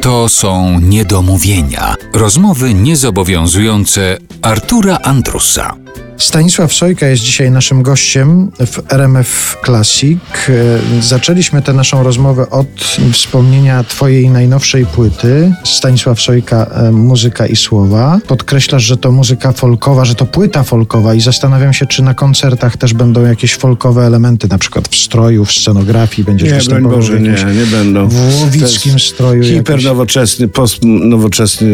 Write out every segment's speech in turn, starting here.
To są niedomówienia, rozmowy niezobowiązujące Artura Andrusa. Stanisław Sojka jest dzisiaj naszym gościem w RMF Classic. E, zaczęliśmy tę naszą rozmowę od wspomnienia Twojej najnowszej płyty. Stanisław Sojka, e, muzyka i słowa. Podkreślasz, że to muzyka folkowa, że to płyta folkowa i zastanawiam się, czy na koncertach też będą jakieś folkowe elementy, na przykład w stroju, w scenografii będziesz Nie, występował Boże, w nie, jakimś nie będą. w łowickim stroju. Hipernowoczesny, postnowoczesny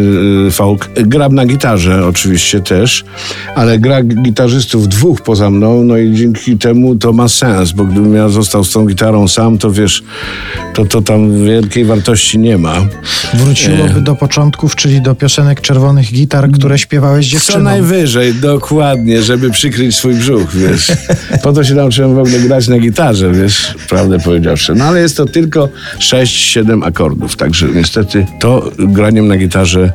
y, folk. Gram na gitarze oczywiście też, ale gra gitarzystów dwóch poza mną, no i dzięki temu to ma sens, bo gdybym ja został z tą gitarą sam, to wiesz, to, to tam wielkiej wartości nie ma. Wróciłoby do początków, czyli do piosenek czerwonych gitar, które śpiewałeś Co dziewczyną. najwyżej, dokładnie, żeby przykryć swój brzuch, wiesz. Po to się nauczyłem w ogóle grać na gitarze, wiesz, prawdę powiedziawszy. No ale jest to tylko 6-7 akordów, także niestety to graniem na gitarze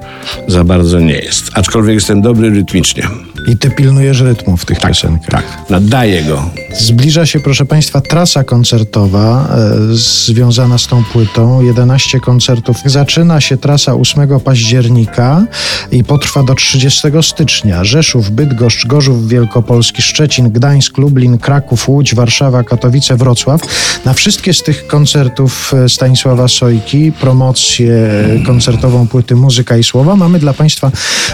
za bardzo nie jest. Aczkolwiek jestem dobry rytmicznie. I ty pilnujesz rytmu w tych piosenkach. Tak, nadaję go. Zbliża się, proszę Państwa, trasa koncertowa e, związana z tą płytą. 11 koncertów. Zaczyna się trasa 8 października i potrwa do 30 stycznia. Rzeszów, Bydgoszcz, Gorzów Wielkopolski, Szczecin, Gdańsk, Lublin, Kraków, Łódź, Warszawa, Katowice, Wrocław. Na wszystkie z tych koncertów e, Stanisława Sojki, promocję e, koncertową płyty Muzyka i Słowa mamy dla Państwa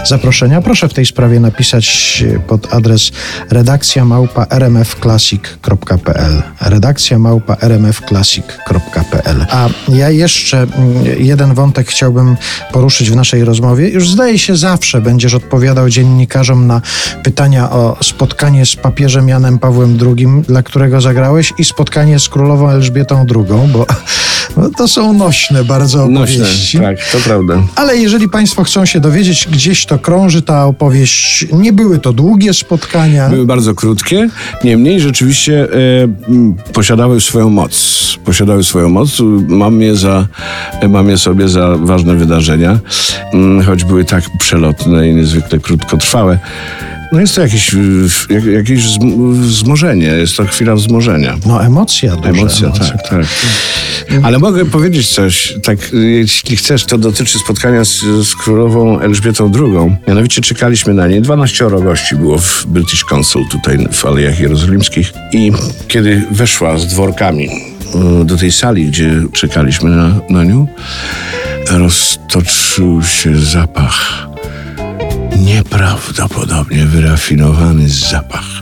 zaproszenia. Proszę w tej sprawie napisać pod adres redakcja małpa rmfclassic.pl redakcja małpa rmfclassic.pl A ja jeszcze mm, jeden wątek chciałbym poruszyć w naszej rozmowie. Już zdaje się zawsze będziesz odpowiadał dziennikarzom na pytania o spotkanie z papieżem Janem Pawłem II, dla którego zagrałeś i spotkanie z królową Elżbietą II, bo, bo to są nośne bardzo Nośne, opowieści. tak, to prawda. Ale jeżeli Państwo chcą się dowiedzieć, gdzieś to krąży ta opowieść, nie były to długie spotkania. Były bardzo krótkie, niemniej rzeczywiście e, posiadały swoją moc. Posiadały swoją moc. Mam je, za, mam je sobie za ważne wydarzenia, m, choć były tak przelotne i niezwykle krótkotrwałe. No jest to jakieś, jak, jakieś wzm- wzmożenie, jest to chwila wzmożenia. No emocja duża. Emocja, emocja. tak, tak. Ale mogę powiedzieć coś, tak, jeśli chcesz, to dotyczy spotkania z, z królową Elżbietą II. Mianowicie czekaliśmy na niej. 12 gości było w British Council tutaj w Alejach Jerozolimskich. I kiedy weszła z dworkami y, do tej sali, gdzie czekaliśmy na, na nią, roztoczył się zapach nieprawdopodobnie wyrafinowany zapach.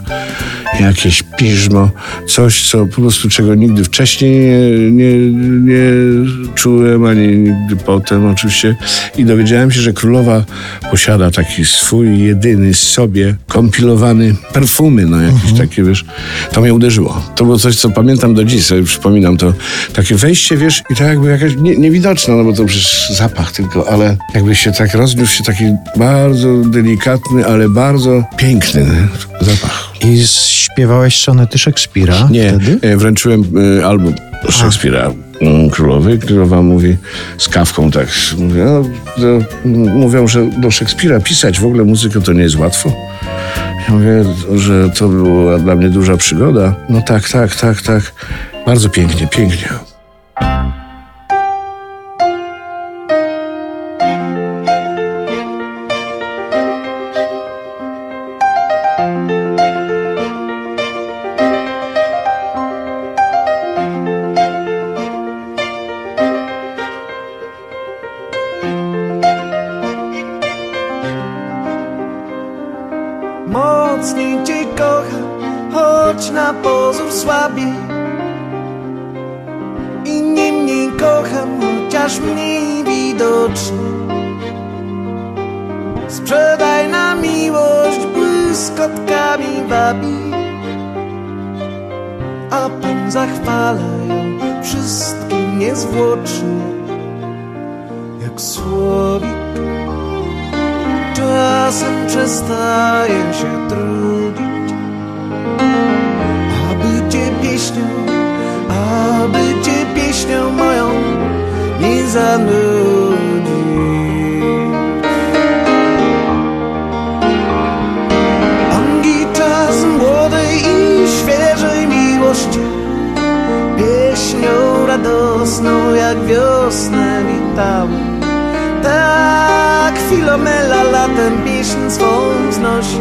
Jakieś piżmo, coś, co po prostu czego nigdy wcześniej nie, nie, nie czułem, ani nigdy potem oczywiście. I dowiedziałem się, że królowa posiada taki swój jedyny sobie kompilowany perfumy, no jakieś takie, wiesz. To mnie uderzyło. To było coś, co pamiętam do dziś, sobie przypominam to. Takie wejście, wiesz, i tak jakby jakaś nie, niewidoczna, no bo to przecież zapach tylko, ale jakby się tak rozniósł się taki bardzo delikatny, ale bardzo piękny zapach. I śpiewałeś sonety Szekspira Nie, wtedy? e, wręczyłem e, album Szekspira mm, królowej. Królowa mówi z kawką tak. Mówi, no, to, mówią, że do Szekspira pisać w ogóle muzykę to nie jest łatwo. Ja mówię, że to była dla mnie duża przygoda. No tak, tak, tak, tak. Bardzo pięknie, pięknie. Mocniej cię kocham, choć na pozór słabiej. I niemniej kocham, chociaż mniej widocznie. Sprzedaj na miłość, błyskotkami wabi. A Pan zachwala ją wszystkim niezwłocznie. Jak słowik czasem przestaję się trudzić, aby cię pieśnią, aby cię pieśnią moją nie zanudzić. Angi czas młodej i świeżej miłości, pieśnią radosną jak wiosnę wita. stałe Tak Filomela latem pieśń swą wznosi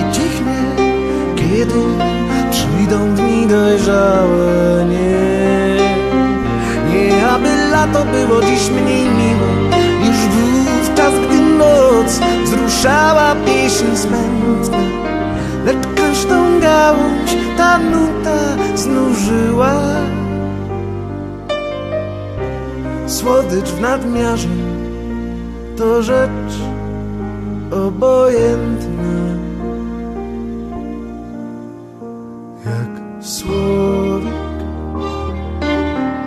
I cichnie, kiedy przyjdą dni dojrzałe. Nie, nie aby lato było dziś mniej miłe Niż wówczas, gdy noc wzruszała pieśń smętna Lecz każdą gałąź ta nuta znużyła. Słodycz w nadmiarze to rzecz obojętna jak słowik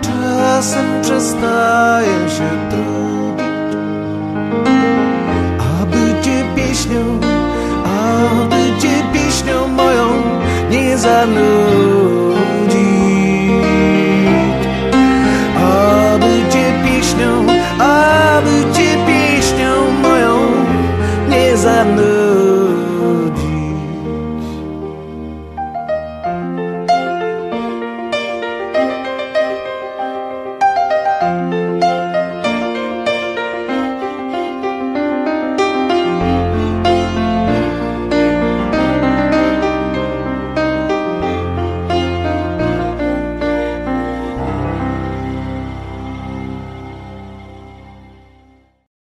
czasem przestaje się trudzić. Aby cię pieśnią aby cię pieśnią moją nie zanudzić